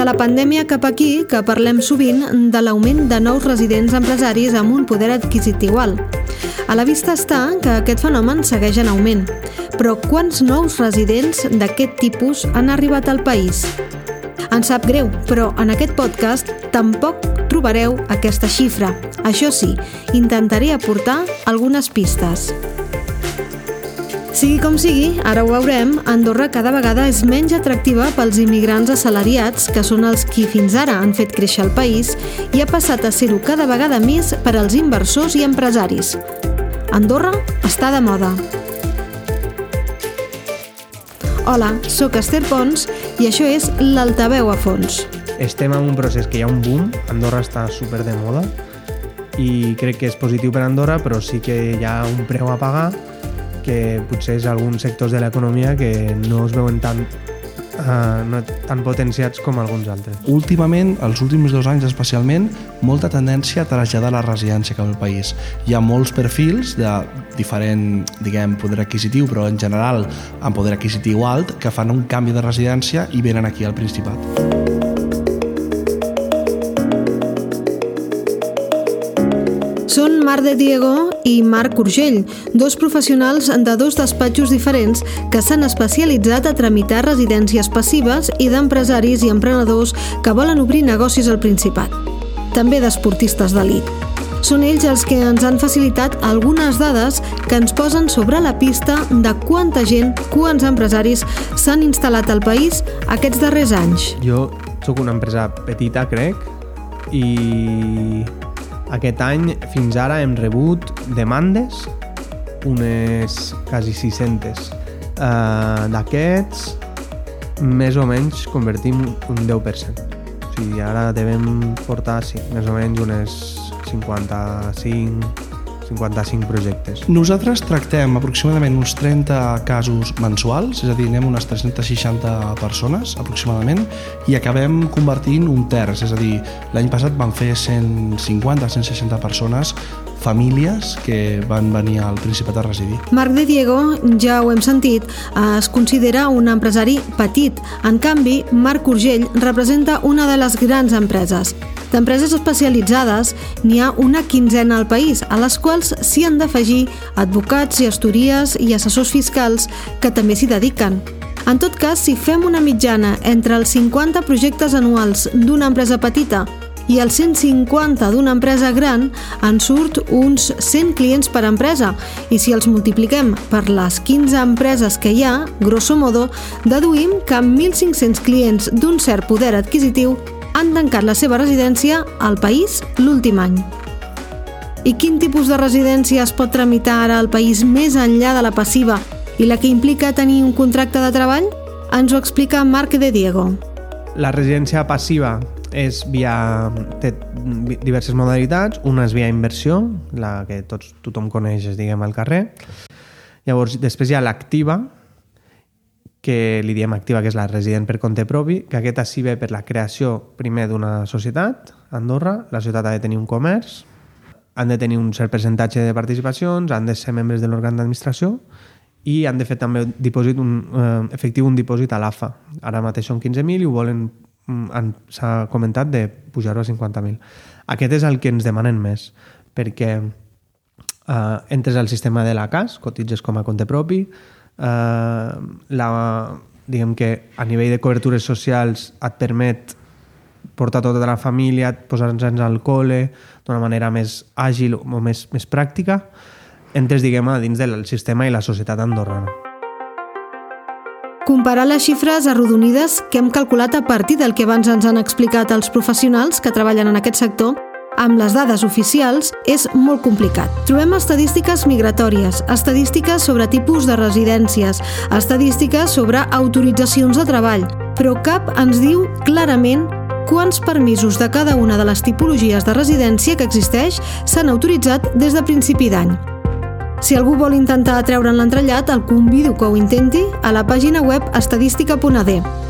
de la pandèmia cap aquí que parlem sovint de l'augment de nous residents empresaris amb un poder adquisitiu alt. A la vista està que aquest fenomen segueix en augment. Però quants nous residents d'aquest tipus han arribat al país? Ens sap greu, però en aquest podcast tampoc trobareu aquesta xifra. Això sí, intentaré aportar algunes pistes. Sigui com sigui, ara ho veurem, Andorra cada vegada és menys atractiva pels immigrants assalariats, que són els qui fins ara han fet créixer el país, i ha passat a ser-ho cada vegada més per als inversors i empresaris. Andorra està de moda. Hola, sóc Esther Pons i això és l'Altaveu a fons. Estem en un procés que hi ha un boom, Andorra està super de moda i crec que és positiu per Andorra, però sí que hi ha un preu a pagar que potser és alguns sectors de l'economia que no es veuen tan Uh, no tan potenciats com alguns altres. Últimament, els últims dos anys especialment, molta tendència a traslladar la residència cap al país. Hi ha molts perfils de diferent, diguem, poder adquisitiu, però en general amb poder adquisitiu alt, que fan un canvi de residència i venen aquí al Principat. Són Marc de Diego i Marc Urgell, dos professionals de dos despatxos diferents que s'han especialitzat a tramitar residències passives i d'empresaris i emprenedors que volen obrir negocis al Principat. També d'esportistes d'elit. Són ells els que ens han facilitat algunes dades que ens posen sobre la pista de quanta gent, quants empresaris s'han instal·lat al país aquests darrers anys. Jo sóc una empresa petita, crec, i aquest any, fins ara, hem rebut demandes, unes quasi 600. Uh, D'aquests, més o menys convertim un 10%. O sigui, ara devem portar, sí, més o menys unes 55 55 projectes. Nosaltres tractem aproximadament uns 30 casos mensuals, és a dir, anem unes 360 persones aproximadament i acabem convertint un terç, és a dir, l'any passat van fer 150-160 persones famílies que van venir al Principat a residir. Marc de Diego, ja ho hem sentit, es considera un empresari petit. En canvi, Marc Urgell representa una de les grans empreses. D'empreses especialitzades n'hi ha una quinzena al país, a les quals s'hi han d'afegir advocats, gestories i assessors fiscals que també s'hi dediquen. En tot cas, si fem una mitjana entre els 50 projectes anuals d'una empresa petita i els 150 d'una empresa gran, en surt uns 100 clients per empresa i si els multipliquem per les 15 empreses que hi ha, grosso modo, deduïm que amb 1.500 clients d'un cert poder adquisitiu han tancat la seva residència al país l'últim any. I quin tipus de residència es pot tramitar ara al país més enllà de la passiva i la que implica tenir un contracte de treball? Ens ho explica Marc de Diego. La residència passiva és via, té diverses modalitats. Una és via inversió, la que tots, tothom coneix, diguem, al carrer. Llavors, després hi ha l'activa, que li diem activa, que és la resident per compte propi, que aquesta s'hi ve per la creació primer d'una societat, Andorra, la societat ha de tenir un comerç, han de tenir un cert percentatge de participacions, han de ser membres de l'òrgan d'administració i han de fer també dipòsit, un, eh, efectiu un dipòsit a l'AFA. Ara mateix són 15.000 i ho volen, s'ha comentat, de pujar-ho a 50.000. Aquest és el que ens demanen més, perquè eh, entres al sistema de la CAS, cotitzes com a compte propi, eh, la, diguem que a nivell de cobertures socials et permet portar tota la família, posar-nos al col·le d'una manera més àgil o més, més pràctica, entres, diguem, dins del sistema i la societat andorrana. Comparar les xifres arrodonides que hem calculat a partir del que abans ens han explicat els professionals que treballen en aquest sector amb les dades oficials és molt complicat. Trobem estadístiques migratòries, estadístiques sobre tipus de residències, estadístiques sobre autoritzacions de treball, però cap ens diu clarament quants permisos de cada una de les tipologies de residència que existeix s'han autoritzat des de principi d'any. Si algú vol intentar treure'n l'entrellat, el convido que ho intenti a la pàgina web estadística.d.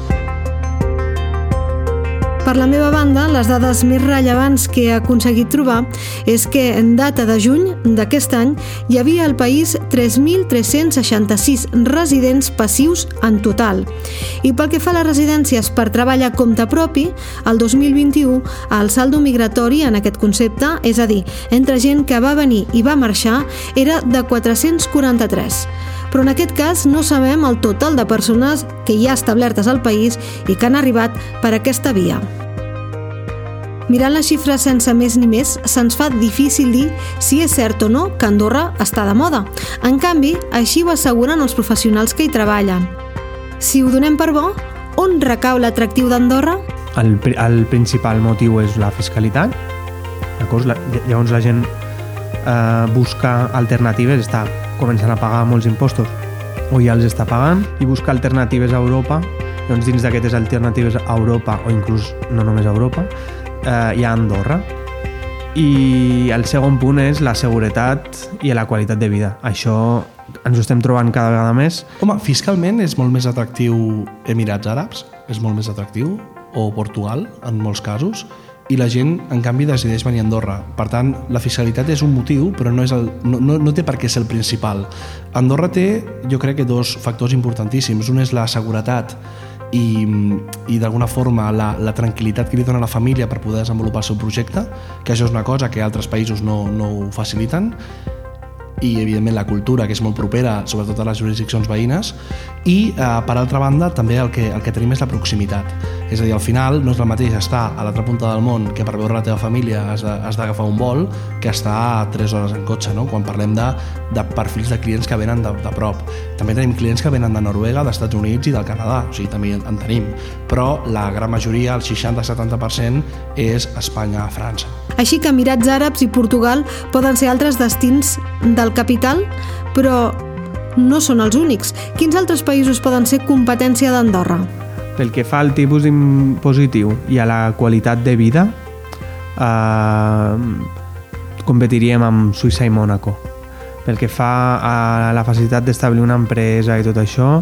Per la meva banda, les dades més rellevants que he aconseguit trobar és que en data de juny d'aquest any hi havia al país 3.366 residents passius en total. I pel que fa a les residències per treball a compte propi, el 2021 el saldo migratori en aquest concepte, és a dir, entre gent que va venir i va marxar, era de 443 però en aquest cas no sabem el total de persones que hi ha establertes al país i que han arribat per aquesta via. Mirant les xifres sense més ni més, se'ns fa difícil dir si és cert o no que Andorra està de moda. En canvi, així ho asseguren els professionals que hi treballen. Si ho donem per bo, on recau l'atractiu d'Andorra? El, el principal motiu és la fiscalitat. La, llavors la gent eh, busca alternatives, està començant a pagar molts impostos. O ja els està pagant i buscar alternatives a Europa. Doncs dins d'aquestes alternatives a Europa o inclús no només a Europa eh, hi ha Andorra. I el segon punt és la seguretat i la qualitat de vida. Això ens ho estem trobant cada vegada més. Home, fiscalment és molt més atractiu Emirats Àrabs, és molt més atractiu, o Portugal, en molts casos, i la gent, en canvi, decideix venir a Andorra. Per tant, la fiscalitat és un motiu, però no, és el, no, no, no té per què ser el principal. Andorra té, jo crec que dos factors importantíssims. Un és la seguretat i, i d'alguna forma la, la tranquil·litat que li dona la família per poder desenvolupar el seu projecte, que això és una cosa que altres països no, no ho faciliten, i evidentment la cultura que és molt propera sobretot a les jurisdiccions veïnes. I eh, per altra banda també el que, el que tenim és la proximitat. És a dir, al final no és el mateix estar a l'altra punta del món que per veure la teva família has d'agafar un vol que estar a 3 hores en cotxe no? quan parlem de, de perfils de clients que venen de, de prop. També tenim clients que venen de Noruega, dels Estats Units i del Canadà, o sigui, també en tenim. Però la gran majoria, el 60-70% és Espanya-França així que Emirats Àrabs i Portugal poden ser altres destins del capital, però no són els únics. Quins altres països poden ser competència d'Andorra? Pel que fa al tipus impositiu i a la qualitat de vida, eh, competiríem amb Suïssa i Mònaco. Pel que fa a la facilitat d'establir una empresa i tot això,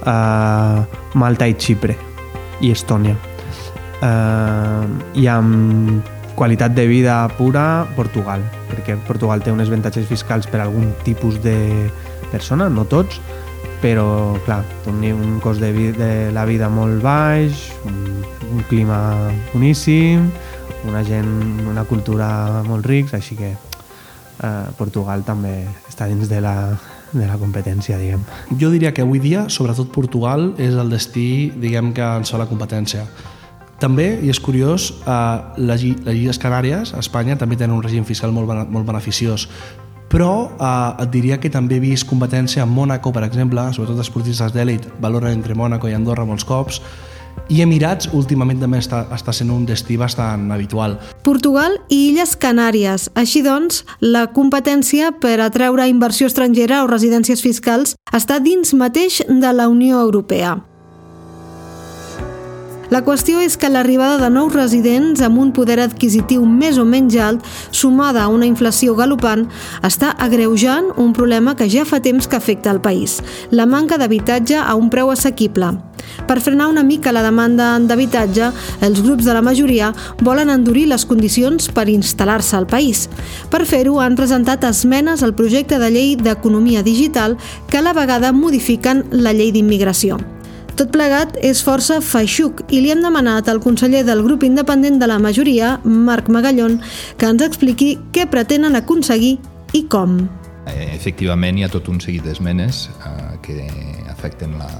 eh, Malta i Xipre i Estònia. Eh, I amb qualitat de vida pura, Portugal, perquè Portugal té uns avantatges fiscals per a algun tipus de persona, no tots, però clar, té un cost de, vida, de la vida molt baix, un, un clima boníssim, una gent, una cultura molt rics, així que eh, Portugal també està dins de la, de la competència, diguem. Jo diria que avui dia, sobretot Portugal, és el destí, diguem, que ens fa la competència. També, i és curiós, eh, les, les Illes Canàries, a Espanya, també tenen un règim fiscal molt, molt beneficiós, però eh, et diria que també he vist competència a Mònaco, per exemple, sobretot esportistes d'èlit valoren entre Mònaco i Andorra molts cops, i Emirats últimament també està, està sent un destí bastant habitual. Portugal i Illes Canàries. Així doncs, la competència per atreure inversió estrangera o residències fiscals està dins mateix de la Unió Europea. La qüestió és que l'arribada de nous residents amb un poder adquisitiu més o menys alt, sumada a una inflació galopant, està agreujant un problema que ja fa temps que afecta el país, la manca d'habitatge a un preu assequible. Per frenar una mica la demanda d'habitatge, els grups de la majoria volen endurir les condicions per instal·lar-se al país. Per fer-ho, han presentat esmenes al projecte de llei d'economia digital que a la vegada modifiquen la llei d'immigració. Tot plegat és força feixuc i li hem demanat al conseller del grup independent de la majoria, Marc Magallón, que ens expliqui què pretenen aconseguir i com. Eh, efectivament, hi ha tot un seguit d'esmenes eh, que afecten la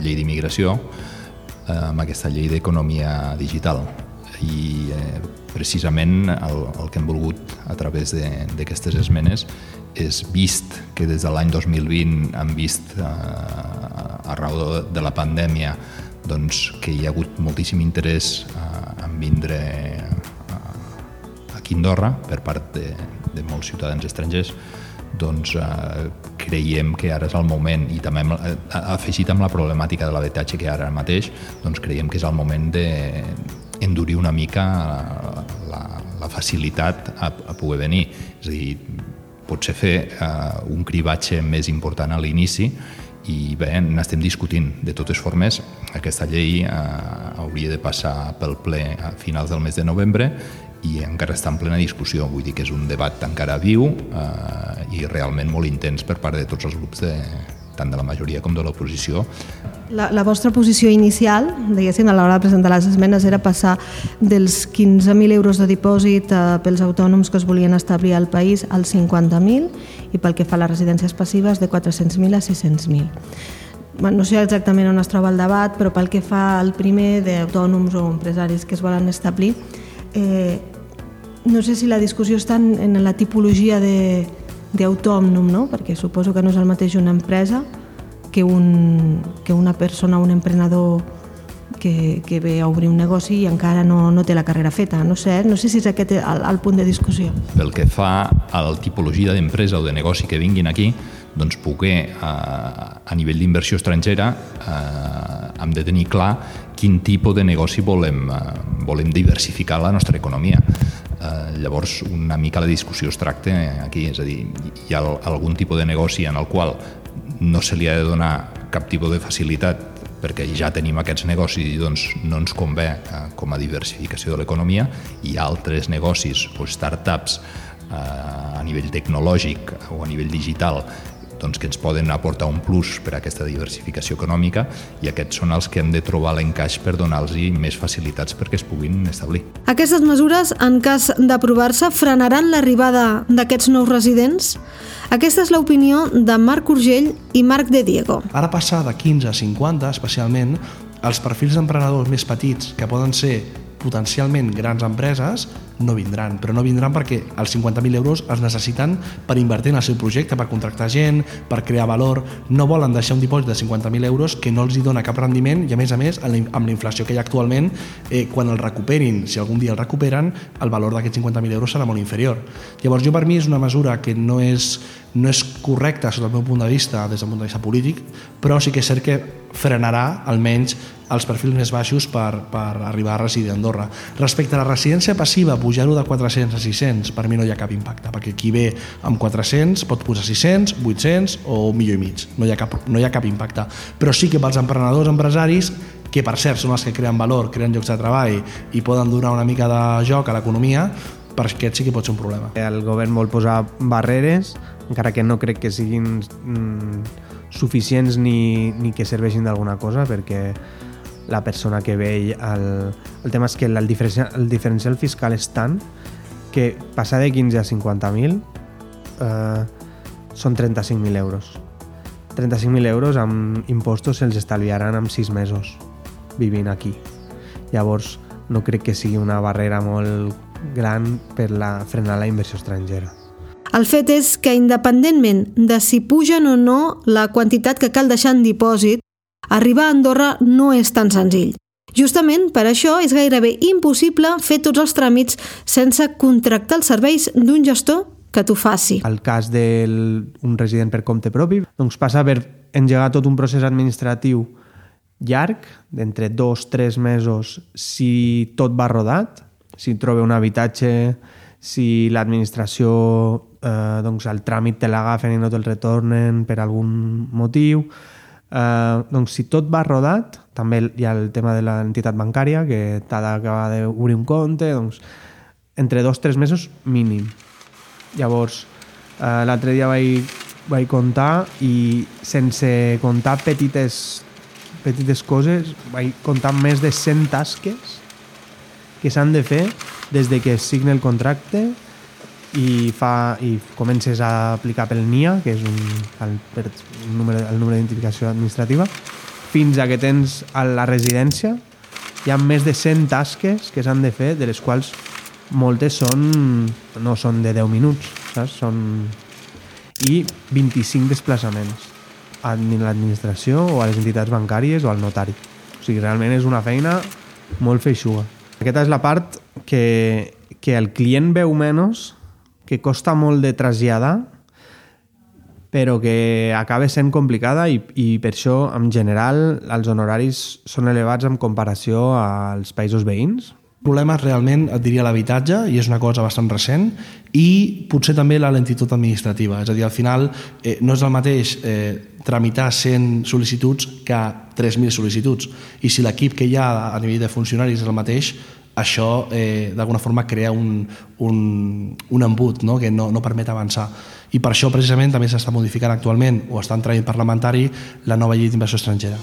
llei d'immigració eh, amb aquesta llei d'economia digital i eh, precisament el, el que hem volgut a través d'aquestes esmenes és vist que des de l'any 2020 han vist eh, arreu de, de la pandèmia doncs, que hi ha hagut moltíssim interès eh, en vindre aquí a Andorra per part de, de molts ciutadans estrangers doncs eh, creiem que ara és el moment i també hem, eh, afegit amb la problemàtica de l'habitatge que ara mateix doncs creiem que és el moment de endurir una mica la, facilitat a, a poder venir és a dir, potser fer eh, un cribatge més important a l'inici i bé, n'estem discutint. De totes formes, aquesta llei eh, hauria de passar pel ple a finals del mes de novembre i encara està en plena discussió. Vull dir que és un debat encara viu eh, i realment molt intens per part de tots els grups, de, tant de la majoria com de l'oposició. La, la vostra posició inicial, diguéssim, a l'hora de presentar les esmenes, era passar dels 15.000 euros de dipòsit eh, pels autònoms que es volien establir al país als 50.000 i pel que fa a les residències passives de 400.000 a 600.000. Bueno, no sé exactament on es troba el debat, però pel que fa al primer d'autònoms o empresaris que es volen establir, eh, no sé si la discussió està en, en la tipologia d'autònom, no? perquè suposo que no és el mateix una empresa que, un, que una persona, un emprenedor que, que ve a obrir un negoci i encara no, no té la carrera feta. No sé, no sé si és aquest el, el punt de discussió. Pel que fa a la tipologia d'empresa o de negoci que vinguin aquí, doncs poder, eh, a nivell d'inversió estrangera, eh, hem de tenir clar quin tipus de negoci volem, eh, volem diversificar la nostra economia. Eh, llavors, una mica la discussió es tracta aquí, és a dir, hi ha algun tipus de negoci en el qual no se li ha de donar cap tipus de facilitat perquè ja tenim aquests negocis i doncs no ens convé eh, com a diversificació de l'economia i altres negocis o startups eh, a nivell tecnològic o a nivell digital doncs, que ens poden aportar un plus per a aquesta diversificació econòmica i aquests són els que hem de trobar l'encaix per donar-los més facilitats perquè es puguin establir. Aquestes mesures, en cas d'aprovar-se, frenaran l'arribada d'aquests nous residents? Aquesta és l'opinió de Marc Urgell i Marc de Diego. Ara passar de 15 a 50, especialment, els perfils d'emprenedors més petits, que poden ser potencialment grans empreses, no vindran, però no vindran perquè els 50.000 euros els necessiten per invertir en el seu projecte, per contractar gent, per crear valor, no volen deixar un dipòsit de 50.000 euros que no els hi dona cap rendiment i a més a més amb la inflació que hi ha actualment eh, quan el recuperin, si algun dia el recuperen el valor d'aquests 50.000 euros serà molt inferior llavors jo per mi és una mesura que no és, no és correcta sota el meu punt de vista des del punt de vista polític però sí que és cert que frenarà almenys els perfils més baixos per, per arribar a residir a Andorra. Respecte a la residència passiva, pujar-ho de 400 a 600, per mi no hi ha cap impacte, perquè qui ve amb 400 pot posar 600, 800 o un milió i mig. No hi ha cap, no hi ha cap impacte. Però sí que pels emprenedors, empresaris, que per cert són els que creen valor, creen llocs de treball i poden donar una mica de joc a l'economia, per aquest sí que pot ser un problema. El govern vol posar barreres, encara que no crec que siguin mm, suficients ni, ni que serveixin d'alguna cosa, perquè la persona que ve el, el tema és que el diferencial, el diferencial fiscal és tant que passar de 15 a 50.000 eh, són 35.000 euros. 35.000 euros amb impostos se'ls estalviaran en 6 mesos vivint aquí. Llavors no crec que sigui una barrera molt gran per la, frenar la inversió estrangera. El fet és que, independentment de si pugen o no la quantitat que cal deixar en dipòsit, Arribar a Andorra no és tan senzill. Justament per això és gairebé impossible fer tots els tràmits sense contractar els serveis d'un gestor que t'ho faci. El cas d'un resident per compte propi doncs passa per engegar tot un procés administratiu llarg, d'entre dos, tres mesos, si tot va rodat, si troba un habitatge, si l'administració, eh, doncs el tràmit te l'agafen i no te'l retornen per algun motiu, Uh, doncs si tot va rodat, també hi ha el tema de l'entitat bancària, que t'ha d'acabar d'obrir un compte, doncs entre dos o tres mesos mínim. Llavors, uh, l'altre dia vaig, vaig comptar i sense comptar petites, petites coses, vaig comptar més de 100 tasques que s'han de fer des de que es signa el contracte i, fa, i comences a aplicar pel NIA, que és un, el, per, un número, el número d'identificació administrativa, fins a que tens a la residència, hi ha més de 100 tasques que s'han de fer, de les quals moltes són, no són de 10 minuts, saps? Són... i 25 desplaçaments a l'administració o a les entitats bancàries o al notari. O sigui, realment és una feina molt feixuga. Aquesta és la part que, que el client veu menys que costa molt de traslladar, però que acaba sent complicada i, i per això, en general, els honoraris són elevats en comparació als països veïns, problema realment, et diria, l'habitatge, i és una cosa bastant recent, i potser també la lentitud administrativa. És a dir, al final eh, no és el mateix eh, tramitar 100 sol·licituds que 3.000 sol·licituds. I si l'equip que hi ha a nivell de funcionaris és el mateix, això eh, d'alguna forma crea un, un, un embut no? que no, no permet avançar. I per això precisament també s'està modificant actualment o està en parlamentari la nova llei d'inversió estrangera.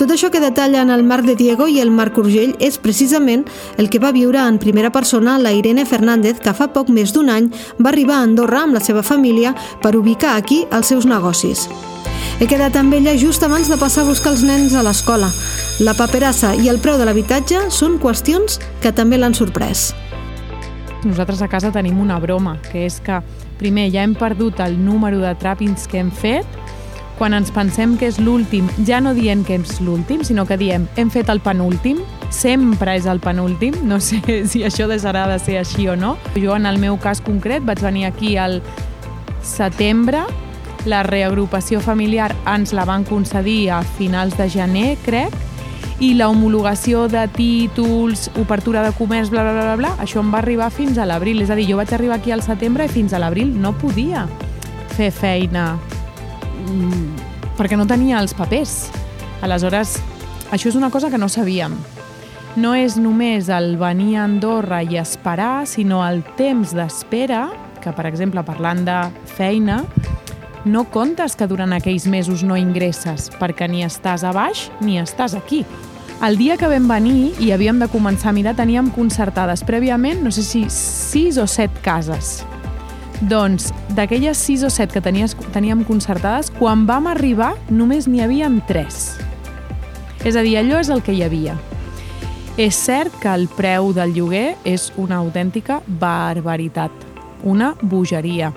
Tot això que detallen el Marc de Diego i el Marc Urgell és precisament el que va viure en primera persona la Irene Fernández, que fa poc més d'un any va arribar a Andorra amb la seva família per ubicar aquí els seus negocis. He quedat amb ella just abans de passar a buscar els nens a l'escola. La paperassa i el preu de l'habitatge són qüestions que també l'han sorprès. Nosaltres a casa tenim una broma, que és que primer ja hem perdut el número de tràpings que hem fet quan ens pensem que és l'últim, ja no dient que és l'últim, sinó que diem hem fet el penúltim, sempre és el penúltim, no sé si això deixarà de ser així o no. Jo, en el meu cas concret, vaig venir aquí al setembre, la reagrupació familiar ens la van concedir a finals de gener, crec, i la homologació de títols, obertura de comerç, bla, bla, bla, bla, això em va arribar fins a l'abril. És a dir, jo vaig arribar aquí al setembre i fins a l'abril no podia fer feina Mm, perquè no tenia els papers. Aleshores, això és una cosa que no sabíem. No és només el venir a Andorra i esperar, sinó el temps d'espera, que, per exemple, parlant de feina, no comptes que durant aquells mesos no ingresses, perquè ni estàs a baix ni estàs aquí. El dia que vam venir i havíem de començar a mirar, teníem concertades prèviament, no sé si sis o set cases doncs, d'aquelles 6 o 7 que tenies, teníem concertades, quan vam arribar només n'hi havia 3. És a dir, allò és el que hi havia. És cert que el preu del lloguer és una autèntica barbaritat, una bogeria.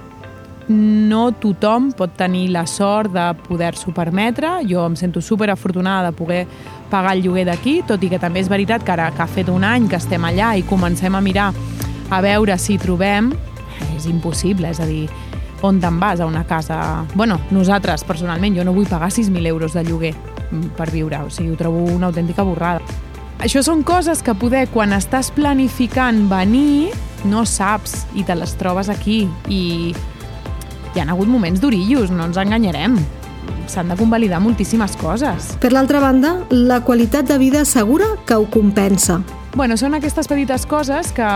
No tothom pot tenir la sort de poder-s'ho permetre. Jo em sento super afortunada de poder pagar el lloguer d'aquí, tot i que també és veritat que ara que ha fet un any que estem allà i comencem a mirar a veure si trobem és impossible, és a dir, on te'n vas a una casa... bueno, nosaltres, personalment, jo no vull pagar 6.000 euros de lloguer per viure, o sigui, ho trobo una autèntica borrada. Això són coses que poder, quan estàs planificant venir, no saps i te les trobes aquí. I hi han hagut moments d'orillos, no ens enganyarem. S'han de convalidar moltíssimes coses. Per l'altra banda, la qualitat de vida segura que ho compensa. Bueno, són aquestes petites coses que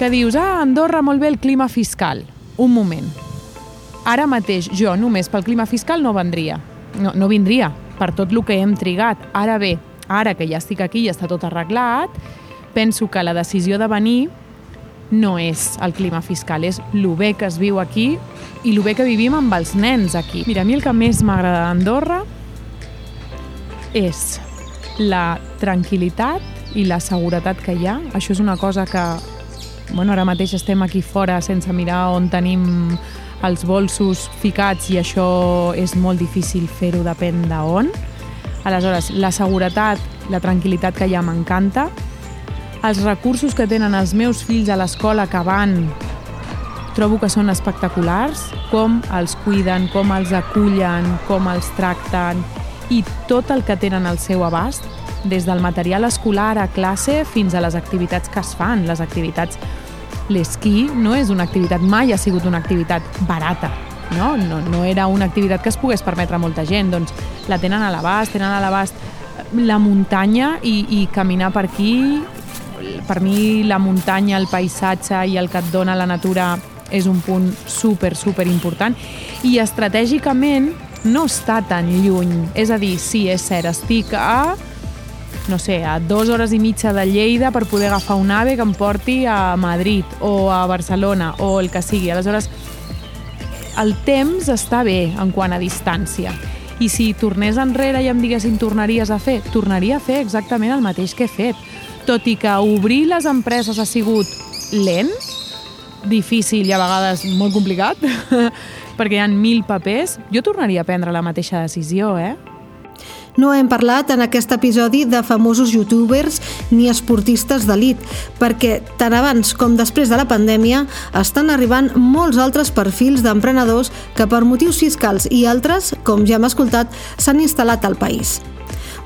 que dius, ah, Andorra, molt bé el clima fiscal. Un moment. Ara mateix jo només pel clima fiscal no vendria. No, no vindria, per tot el que hem trigat. Ara bé, ara que ja estic aquí i està tot arreglat, penso que la decisió de venir no és el clima fiscal, és el bé que es viu aquí i el bé que vivim amb els nens aquí. Mira, a mi el que més m'agrada d'Andorra és la tranquil·litat i la seguretat que hi ha. Això és una cosa que bueno, ara mateix estem aquí fora sense mirar on tenim els bolsos ficats i això és molt difícil fer-ho depèn d'on. Aleshores, la seguretat, la tranquil·litat que hi ha m'encanta. Els recursos que tenen els meus fills a l'escola que van. Trobo que són espectaculars, com els cuiden, com els acullen, com els tracten i tot el que tenen al seu abast, des del material escolar a classe fins a les activitats que es fan, les activitats l'esquí no és una activitat, mai ha sigut una activitat barata, no? No, no era una activitat que es pogués permetre a molta gent, doncs la tenen a l'abast, tenen a l'abast la muntanya i, i caminar per aquí, per mi la muntanya, el paisatge i el que et dona la natura és un punt super, super important i estratègicament no està tan lluny. És a dir, sí, és cert, estic a no sé, a dues hores i mitja de Lleida per poder agafar un AVE que em porti a Madrid o a Barcelona o el que sigui. Aleshores, el temps està bé en quant a distància. I si tornés enrere i em diguessin tornaries a fer, tornaria a fer exactament el mateix que he fet. Tot i que obrir les empreses ha sigut lent, difícil i a vegades molt complicat, perquè hi ha mil papers, jo tornaria a prendre la mateixa decisió, eh? No hem parlat en aquest episodi de famosos youtubers ni esportistes d'elit, perquè tant abans com després de la pandèmia estan arribant molts altres perfils d'emprenedors que per motius fiscals i altres, com ja hem escoltat, s'han instal·lat al país.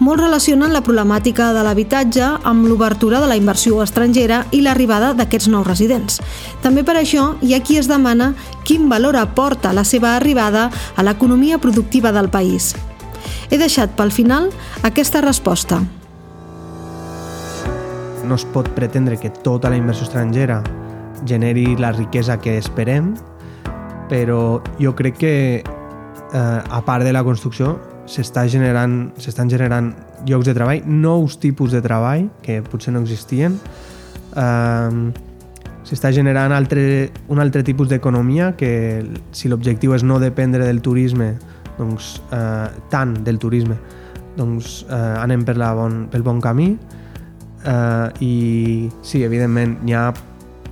Molts relacionen la problemàtica de l'habitatge amb l'obertura de la inversió estrangera i l'arribada d'aquests nous residents. També per això hi ha qui es demana quin valor aporta la seva arribada a l'economia productiva del país. He deixat pel final aquesta resposta. No es pot pretendre que tota la inversió estrangera generi la riquesa que esperem, però jo crec que eh, a part de la construcció s'està generant s'estan generant llocs de treball, nous tipus de treball que potser no existien. Eh, s'està generant altre, un altre tipus d'economia que si l'objectiu és no dependre del turisme, doncs eh, tant del turisme, doncs eh, anem per la bon, pel bon camí eh, i sí, evidentment hi ha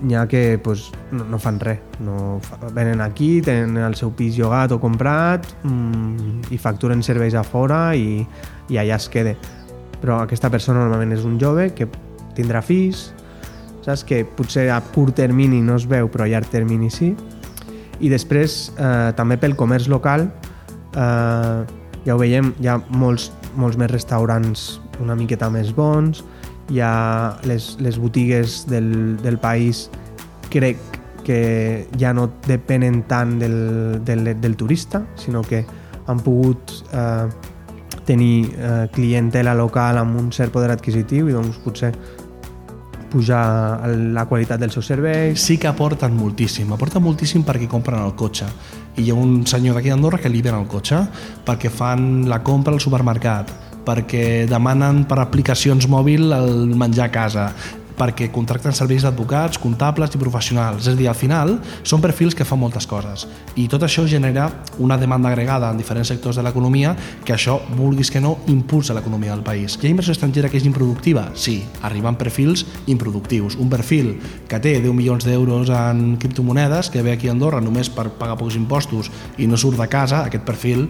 n'hi ha que pues, no, no fan res. No venen aquí, tenen el seu pis llogat o comprat mmm, i facturen serveis a fora i, i allà es quede. Però aquesta persona normalment és un jove que tindrà fills, saps? que potser a curt termini no es veu, però a llarg termini sí. I després, eh, també pel comerç local, eh, ja ho veiem, hi ha molts, molts més restaurants una miqueta més bons, hi ha les, les botigues del, del país crec que ja no depenen tant del, del, del turista, sinó que han pogut eh, tenir eh, clientela local amb un cert poder adquisitiu i doncs potser pujar la qualitat dels seus serveis. Sí que aporten moltíssim, aporten moltíssim perquè compren el cotxe. I hi ha un senyor d'aquí d'Andorra que li ven el cotxe perquè fan la compra al supermercat, perquè demanen per aplicacions mòbil el menjar a casa, perquè contracten serveis d'advocats, comptables i professionals. És a dir, al final són perfils que fan moltes coses i tot això genera una demanda agregada en diferents sectors de l'economia que això, vulguis que no, impulsa l'economia del país. Hi ha inversió estrangera que és improductiva? Sí, arriben perfils improductius. Un perfil que té 10 milions d'euros en criptomonedes, que ve aquí a Andorra només per pagar pocs impostos i no surt de casa, aquest perfil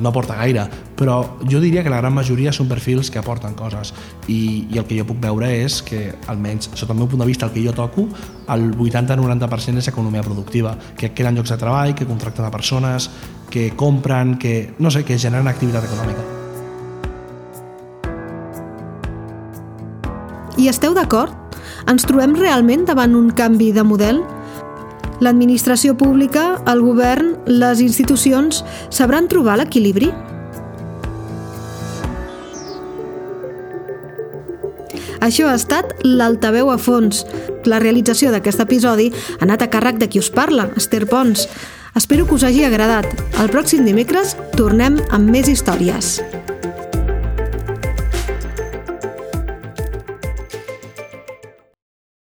no aporta gaire, però jo diria que la gran majoria són perfils que aporten coses i, i el que jo puc veure és que, almenys sota el meu punt de vista, el que jo toco, el 80-90% és economia productiva, que creen llocs de treball, que contracten a persones, que compren, que, no sé, que generen activitat econòmica. I esteu d'acord? Ens trobem realment davant un canvi de model? L'administració pública, el govern, les institucions sabran trobar l'equilibri? Això ha estat l'Altaveu a fons. La realització d'aquest episodi ha anat a càrrec de qui us parla, Esther Pons. Espero que us hagi agradat. El pròxim dimecres tornem amb més històries.